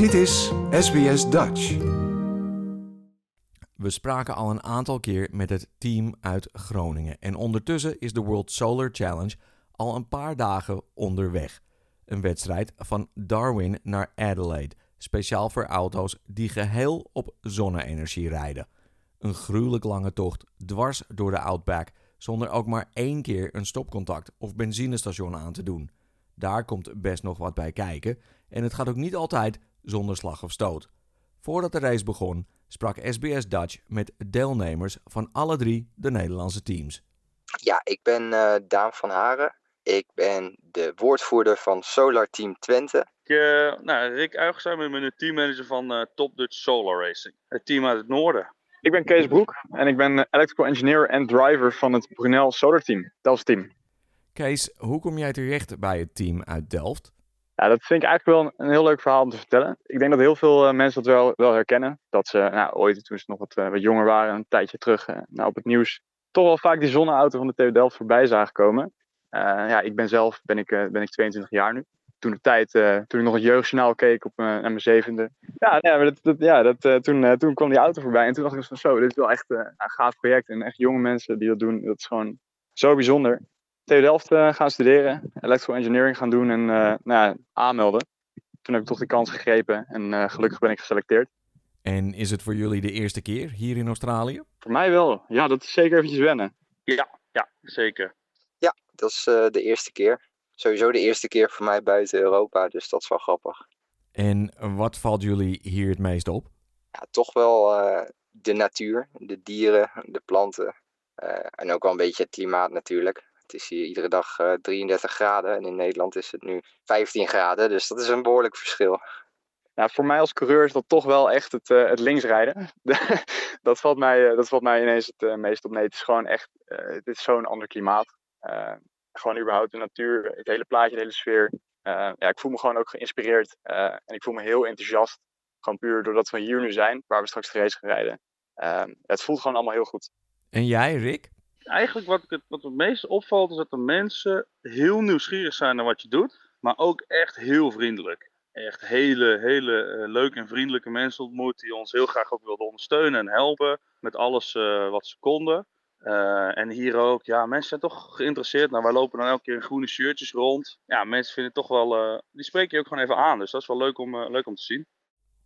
Dit is SBS Dutch. We spraken al een aantal keer met het team uit Groningen. En ondertussen is de World Solar Challenge al een paar dagen onderweg. Een wedstrijd van Darwin naar Adelaide. Speciaal voor auto's die geheel op zonne-energie rijden. Een gruwelijk lange tocht dwars door de Outback zonder ook maar één keer een stopcontact of benzinestation aan te doen. Daar komt best nog wat bij kijken en het gaat ook niet altijd zonder slag of stoot. Voordat de race begon, sprak SBS Dutch met deelnemers van alle drie de Nederlandse teams. Ja, ik ben eh, Daan van Haren. Ik ben de woordvoerder van Solar Team Twente. Ik, eh, nou, Rick Uigstra, ik ben de teammanager van eh, Top Dutch Solar Racing. Het team uit het noorden. Ik ben Kees Broek en ik ben electrical engineer en driver van het Brunel Solar Team, Delft Team. Kees, hoe kom jij terecht bij het team uit Delft? Ja, dat vind ik eigenlijk wel een, heel leuk verhaal om te vertellen. Ik denk dat heel veel eh, mensen dat wel, wel herkennen. Dat ze nou, ooit, toen ze nog wat, eh, wat jonger waren, een tijdje terug eh, nou, op het nieuws, toch wel vaak die zonneauto van de TU Delft voorbij zagen komen. Ja, ik ben zelf ben ik, ben ik 22 jaar nu. Toen de tijd, toen ik nog het jeugdjournaal keek op, mijn zevende. Ja, maar dat, dat, ja dat, toen, toen kwam die auto voorbij. En toen dacht ik van zo, dit is wel echt een gaaf project. En echt jonge mensen die dat doen, dat is gewoon zo bijzonder. TU Delft eh, gaan studeren, electrical engineering gaan doen en eh, nou ja, aanmelden. Toen heb ik toch de kans gegrepen en eh, gelukkig ben ik geselecteerd. En is het voor jullie de eerste keer hier in Australië? Voor mij wel. Ja, dat is zeker eventjes wennen. Ja, ja zeker. Ja, dat is eh, de eerste keer. Sowieso de eerste keer voor mij buiten Europa, dus dat is wel grappig. En wat valt jullie hier het meest op? Ja, toch wel eh, de natuur, de dieren, de planten. eh, en ook wel een beetje het klimaat natuurlijk. Het is hier iedere dag eh, 33 graden en in Nederland is het nu 15 graden, dus dat is een behoorlijk verschil. Ja, voor mij als coureur is dat toch wel echt het, eh, het linksrijden. dat, valt mij, eh, dat valt mij ineens het eh, meest op. Nee, het is gewoon echt, eh, het is zo'n ander klimaat. Eh, gewoon überhaupt de natuur, het hele plaatje, de hele sfeer. Eh, ja, ik voel me gewoon ook geïnspireerd eh, en ik voel me heel enthousiast. Gewoon puur doordat we hier nu zijn, waar we straks de race gaan rijden. Eh, het voelt gewoon allemaal heel goed. En jij, Rick? Eigenlijk wat, ik het, wat meest opvalt is dat de mensen heel nieuwsgierig zijn naar wat je doet. Maar ook echt heel vriendelijk. Echt hele, hele eh, leuke en vriendelijke mensen ontmoet die ons heel graag ook wilden ondersteunen en helpen met alles eh, wat ze konden. Eh, en hier ook, ja, mensen zijn toch geïnteresseerd. Nou, wij lopen dan elke keer in groene shirtjes rond. Ja, mensen vinden het toch wel, die spreken je ook gewoon even aan. Dus dat is wel leuk om, leuk om te zien.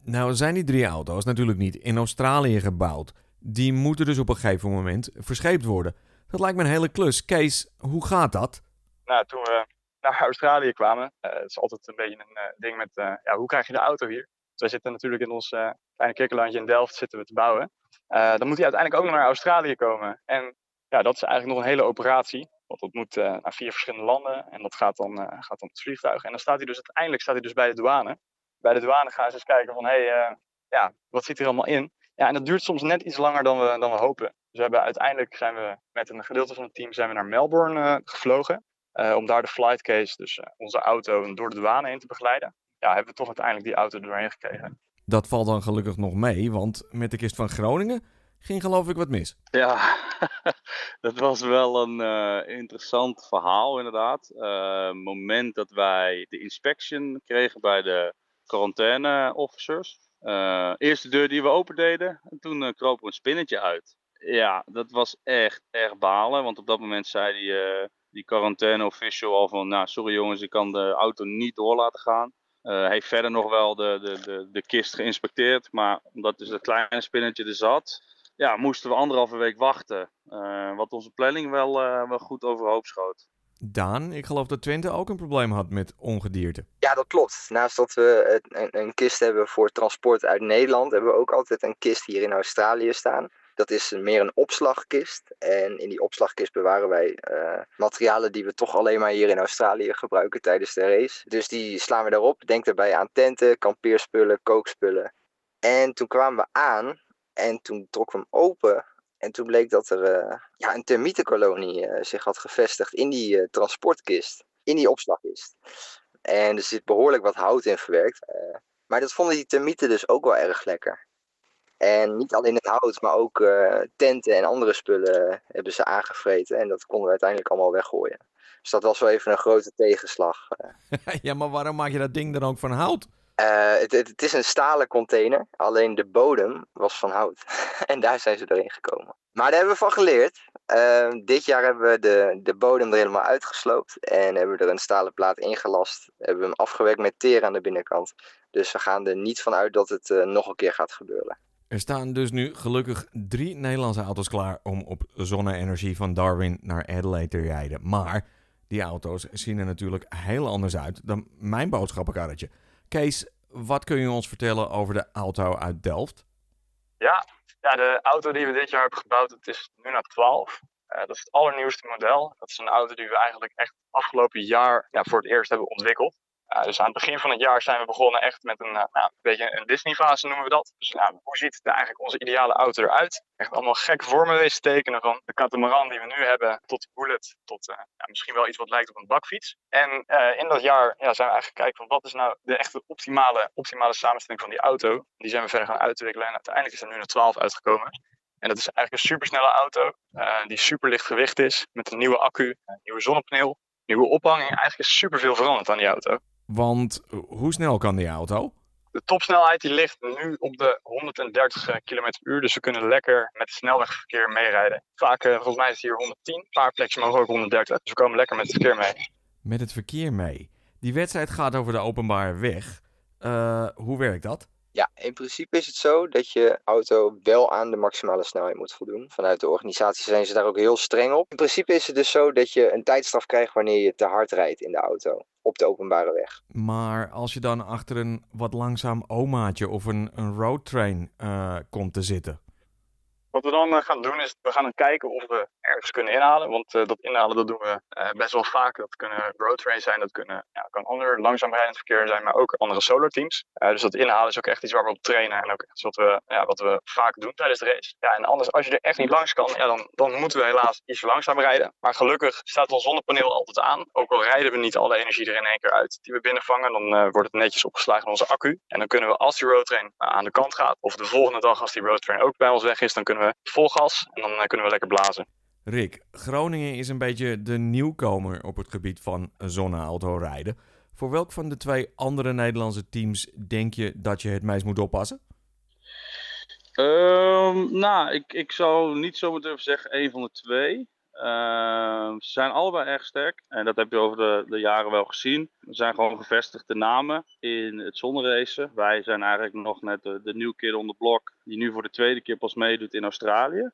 Nou zijn die drie auto's natuurlijk niet in Australië gebouwd. Die moeten dus op een gegeven moment verscheept worden. Dat lijkt me een hele klus. Kees, hoe gaat dat? Nou, toen we naar Australië kwamen, eh, het is altijd een beetje een eh, ding met, eh, ja, hoe krijg je de auto hier? Dus wij zitten natuurlijk in ons kleine kikkerlandje in Delft zitten we te bouwen. Dan moet hij uiteindelijk ook naar Australië komen. En ja, dat is eigenlijk nog een hele operatie. Want dat moet naar vier verschillende landen en dat gaat dan, gaat dan het vliegtuig. En dan staat hij dus uiteindelijk staat hij dus bij de douane. Bij de douane gaan ze eens kijken van, hé, hey, ja, wat zit er allemaal in? Ja, en dat duurt soms net iets langer dan we, dan we hopen. Dus we hebben uiteindelijk zijn we met een gedeelte van het team zijn we naar Melbourne eh, gevlogen. eh, om daar de flight case, dus eh, onze auto, door de douane heen te begeleiden. Ja, hebben we toch uiteindelijk die auto er doorheen gekregen. Dat valt dan gelukkig nog mee, want met de kist van Groningen ging geloof ik wat mis. Ja, dat was wel een eh, interessant verhaal inderdaad. Eh, Het moment dat wij de inspection kregen bij de quarantaine officers. Eh eerst de deur die we open deden en toen eh, kroop er een spinnetje uit. Ja, dat was echt erg balen, want op dat moment zei die, eh, die quarantaine official al van, nou sorry jongens, ik kan de auto niet door laten gaan. Hij heeft verder nog wel de, de, de, de kist geïnspecteerd, maar omdat dus dat kleine spinnetje er zat, ja, moesten we anderhalve week wachten. wat onze planning wel, wel goed overhoop schoot. Daan, ik geloof dat Twente ook een probleem had met ongedierte. Ja, dat klopt. Naast dat we een, een kist hebben voor transport uit Nederland, hebben we ook altijd een kist hier in Australië staan. Dat is meer een opslagkist. En in die opslagkist bewaren wij eh, materialen die we toch alleen maar hier in Australië gebruiken tijdens de race. Dus die slaan we daarop. Denk daarbij aan tenten, kampeerspullen, kookspullen. En toen kwamen we aan en toen trokken we hem open. En toen bleek dat er eh, ja, een termietenkolonie eh, zich had gevestigd in die eh, transportkist. In die opslagkist. En er zit behoorlijk wat hout in verwerkt. maar dat vonden die termieten dus ook wel erg lekker. En niet alleen het hout, maar ook tenten en andere spullen hebben ze aangevreten. En dat konden we uiteindelijk allemaal weggooien. Dus dat was wel even een grote tegenslag. ja, maar waarom maak je dat ding dan ook van hout? Eh, het, het, is een stalen container, alleen de bodem was van hout. en daar zijn ze doorheen gekomen. Maar daar hebben we van geleerd. Ehm, dit jaar hebben we de, de bodem er helemaal uitgesloopt en hebben we er een stalen plaat ingelast. Hebben we hem afgewerkt met teer aan de binnenkant. Dus we gaan er niet van uit dat het eh, nog een keer gaat gebeuren. Er staan dus nu gelukkig drie Nederlandse auto's klaar om op zonne-energie van Darwin naar Adelaide te rijden. Maar die auto's zien er natuurlijk heel anders uit dan mijn boodschappenkarretje. Kees, wat kun je ons vertellen over de auto uit Delft? Ja, ja de auto die we dit jaar hebben gebouwd, het is nu naar 12. Uh, dat is het allernieuwste model. Dat is een auto die we eigenlijk echt afgelopen jaar ja, voor het eerst hebben ontwikkeld. Dus aan het begin van het jaar zijn we begonnen echt met een, uh, nou, een beetje een Disney-fase noemen we dat. Dus nou, hoe ziet de, eigenlijk onze ideale auto eruit? Echt allemaal gekke vormen wezen tekenen van de catamaran die we nu hebben tot de bullet, tot uh, ja, misschien wel iets wat lijkt op een bakfiets. En in dat jaar ja, zijn we eigenlijk kijken van wat is nou de echte optimale, optimale samenstelling van die auto. Die zijn we verder gaan uitwikkelen en uiteindelijk is er nu een 12 uitgekomen. En dat is eigenlijk een supersnelle auto die super licht gewicht is met een nieuwe accu, een nieuwe zonnepaneel, nieuwe ophanging. Eigenlijk is super veel veranderd aan die auto. Want hoe snel kan die auto? De topsnelheid die ligt nu op de 130 km per uur. Dus we kunnen lekker met het snelwegverkeer meerijden. Vaak, uh, volgens mij is het hier 110. Een paar plekjes mogen ook 130. Dus we komen lekker met het verkeer mee. Met het verkeer mee. Die wedstrijd gaat over de openbare weg. Uh, hoe werkt dat? Ja, in principe is het zo dat je auto wel aan de maximale snelheid moet voldoen. Vanuit de organisatie zijn ze daar ook heel streng op. In principe is het dus zo dat je een tijdstraf krijgt wanneer je te hard rijdt in de auto. Op de openbare weg. Maar als je dan achter een wat langzaam omaatje of een, een roadtrain uh, komt te zitten. Wat we dan uh, gaan doen is, we gaan dan kijken of we ergens kunnen inhalen. Want uh, dat inhalen dat doen we uh, best wel vaak. Dat kunnen roadtrains zijn, dat kunnen, ja, kan ander langzaam rijdend verkeer zijn, maar ook andere solar teams. dus dat inhalen is ook echt iets waar we op trainen en ook wat we, ja, wat we vaak doen tijdens de race. Ja, en anders, als je er echt niet langs kan, ja, dan, dan moeten we helaas iets langzaam rijden. Maar gelukkig staat ons zonnepaneel altijd aan. Ook al rijden we niet alle energie er in één keer uit die we binnenvangen, dan wordt het netjes opgeslagen in onze accu. En dan kunnen we als die roadtrain aan de kant gaat, of de volgende dag als die roadtrain ook bij ons weg is, dan kunnen we vol gas en dan uh, kunnen we lekker blazen. Rick, Groningen is een beetje de nieuwkomer op het gebied van zonneauto rijden. Voor welk van de twee andere Nederlandse teams denk je dat je het meest moet oppassen? Um, nou, ik, ik zou niet zo durven zeggen één van de twee. Uh, ze zijn allebei erg sterk. En dat heb je over de, de jaren wel gezien. Er zijn gewoon gevestigde namen in het zonneracen. Wij zijn eigenlijk nog net de, de nieuwe kid on the block. Die nu voor de tweede keer pas meedoet in Australië.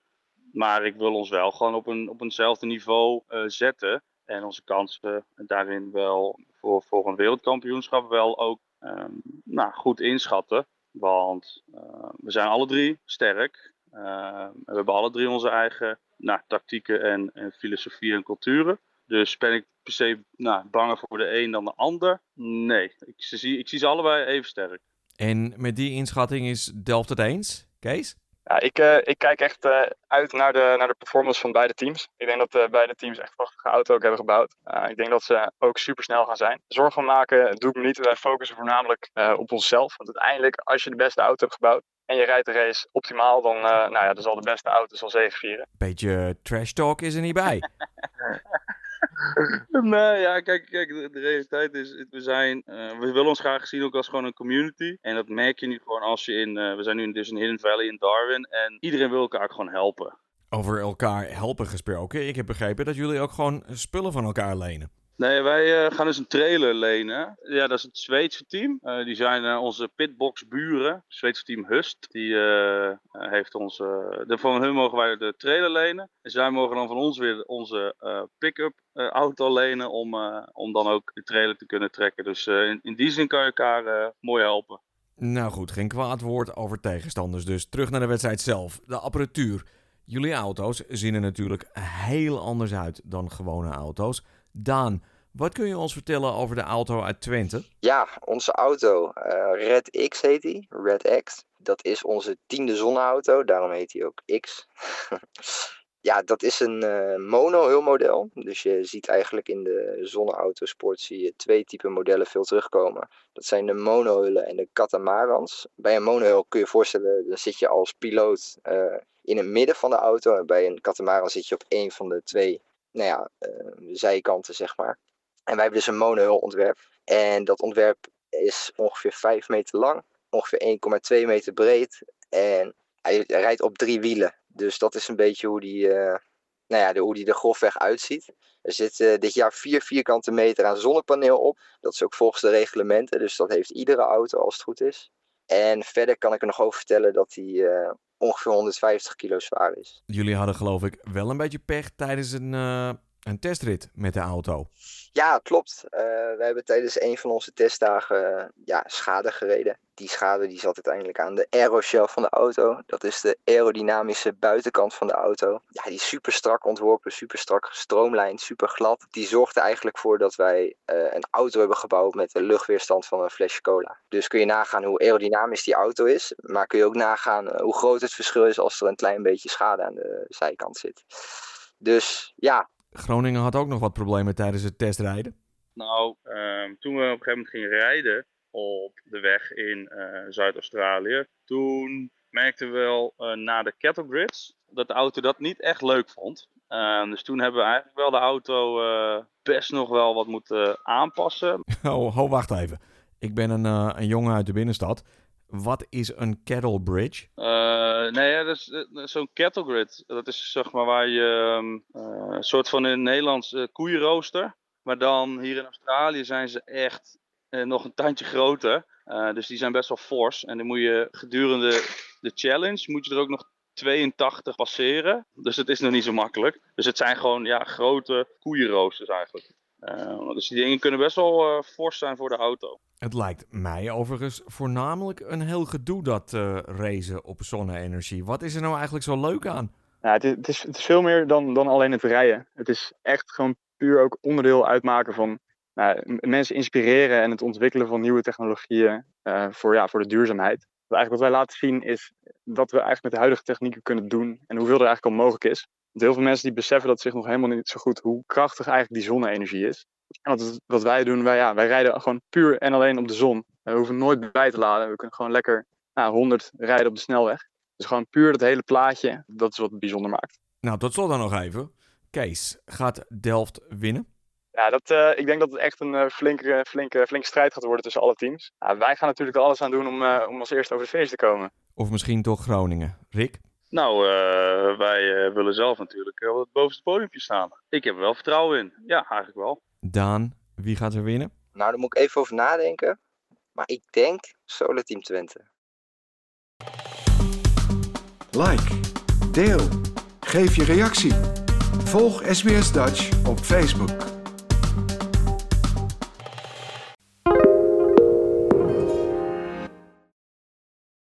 Maar ik wil ons wel gewoon op, een, op eenzelfde niveau uh, zetten. En onze kansen daarin wel voor, voor een wereldkampioenschap wel ook um, nou, goed inschatten. Want uh, we zijn alle drie sterk. Uh, we hebben alle drie onze eigen nou, tactieken en, en filosofie en culturen. Dus ben ik per se nou, banger voor de een dan de ander? Nee, ik zie, ik zie ze allebei even sterk. En met die inschatting is Delft het eens, Kees? Ja, ik, uh, ik kijk echt uh, uit naar de, naar de performance van beide teams. Ik denk dat uh, beide teams echt prachtige auto ook hebben gebouwd. ik denk dat ze ook super snel gaan zijn. Zorgen maken doe ik me niet. Wij focussen voornamelijk op onszelf. Want uiteindelijk, als je de beste auto hebt gebouwd, en je rijdt de race optimaal, dan, nou ja, dan zal de beste auto zal zegevieren. Beetje trash talk is er niet bij. nee, ja, kijk, kijk de, realiteit is, we zijn, uh, we willen ons graag zien ook als gewoon een community. En dat merk je nu gewoon als je in, uh, we zijn nu dus in Hidden Valley in Darwin en iedereen wil elkaar gewoon helpen. Over elkaar helpen gesproken, ik heb begrepen dat jullie ook gewoon spullen van elkaar lenen. Nee, wij uh, gaan dus een trailer lenen. Ja, dat is het Zweedse team. Uh, die zijn uh, onze pitbox buren. Het Zweedse team Hust. Die heeft ons. de, van hun mogen wij de trailer lenen. En zij mogen dan van ons weer onze pick-up auto lenen. Om, om dan ook de trailer te kunnen trekken. Dus in, in, die zin kan je elkaar mooi helpen. Nou goed, geen kwaad woord over tegenstanders. Dus terug naar de wedstrijd zelf. De apparatuur. Jullie auto's zien er natuurlijk heel anders uit dan gewone auto's. Daan, wat kun je ons vertellen over de auto uit Twente? Ja, onze auto, uh, Red X heet die, Red X. Dat is onze tiende zonneauto, daarom heet hij ook X. ja, dat is een uh, mono-hulmodel. Dus je ziet eigenlijk in de zonneautosport zie je twee typen modellen veel terugkomen. Dat zijn de monohullen en de catamarans. Bij een monohul kun je je voorstellen, dan zit je als piloot uh, in het midden van de auto. En bij een catamaran zit je op een van de twee nou ja, uh, zijkanten, zeg maar. En wij hebben dus een monohull ontwerp. En dat ontwerp is ongeveer 5 meter lang, ongeveer 1,2 meter breed en hij rijdt op drie wielen. Dus dat is een beetje hoe die, uh, nou ja, de, hoe die er grofweg uitziet. Er zit uh, dit jaar 4 vierkante meter aan zonnepaneel op. Dat is ook volgens de reglementen, dus dat heeft iedere auto als het goed is. En verder kan ik er nog over vertellen dat hij uh, ongeveer 150 kilo zwaar is. Jullie hadden geloof ik wel een beetje pech tijdens een, uh, een testrit met de auto. Ja, klopt. Uh, we hebben tijdens een van onze testdagen uh, ja, schade gereden. Die schade die zat uiteindelijk aan de aeroshell van de auto. Dat is de aerodynamische buitenkant van de auto. Ja, die is super strak ontworpen, super strak gestroomlijnd, super glad. Die zorgt er eigenlijk voor dat wij uh, een auto hebben gebouwd met een luchtweerstand van een flesje cola. Dus kun je nagaan hoe aerodynamisch die auto is. Maar kun je ook nagaan hoe groot het verschil is als er een klein beetje schade aan de zijkant zit. Dus ja, Groningen had ook nog wat problemen tijdens het testrijden. Nou, um, toen we op een gegeven moment gingen rijden op de weg in uh, Zuid-Australië, toen merkten we wel uh, na de cattle grids dat de auto dat niet echt leuk vond. Uh, dus toen hebben we eigenlijk wel de auto uh, best nog wel wat moeten aanpassen. Oh, ho, wacht even. Ik ben een, een jongen uit de binnenstad. Wat is een cattle bridge? Uh, nee, ja, dat is uh, zo'n cattle grid. Dat is zeg maar waar je uh, een soort van in Nederlands koeienrooster. Maar dan hier in Australië zijn ze echt nog een tandje groter. dus die zijn best wel fors. En dan moet je gedurende de challenge moet je er ook nog 82 passeren. Dus het is nog niet zo makkelijk. Dus het zijn gewoon ja, grote koeienroosters eigenlijk. Uh, dus die dingen kunnen best wel uh, fors zijn voor de auto. Het lijkt mij overigens voornamelijk een heel gedoe dat uh, racen op zonne-energie. Wat is er nou eigenlijk zo leuk aan? Ja, het, is, het, is, het is veel meer dan, dan alleen het rijden. Het is echt gewoon puur ook onderdeel uitmaken van nou, mensen inspireren en het ontwikkelen van nieuwe technologieën voor, ja, voor de duurzaamheid. Wat eigenlijk wat wij laten zien is wat we eigenlijk met de huidige technieken kunnen doen en hoeveel er eigenlijk al mogelijk is. Want heel veel mensen die beseffen dat zich nog helemaal niet zo goed hoe krachtig eigenlijk die zonne-energie is. En wat, wat wij doen, wij, ja, wij rijden gewoon puur en alleen op de zon. We hoeven nooit bij te laden. We kunnen gewoon lekker nou, 100 rijden op de snelweg. Dus gewoon puur dat hele plaatje, dat is wat het bijzonder maakt. Nou, tot slot dan nog even. Kees, gaat Delft winnen? Ja, dat, uh, ik denk dat het echt een uh, flinke, flinke, flinke strijd gaat worden tussen alle teams. Ja, wij gaan natuurlijk er alles aan doen om, uh, om als eerste over de feest te komen. Of misschien toch Groningen. Rick? Nou, uh, wij uh, willen zelf natuurlijk wel het bovenste podiumpje staan. Ik heb er wel vertrouwen in. Ja, eigenlijk wel. Daan, wie gaat er winnen? Nou, daar moet ik even over nadenken. Maar ik denk Solo Team Twente. Like, deel, geef je reactie. Volg SBS Dutch op Facebook.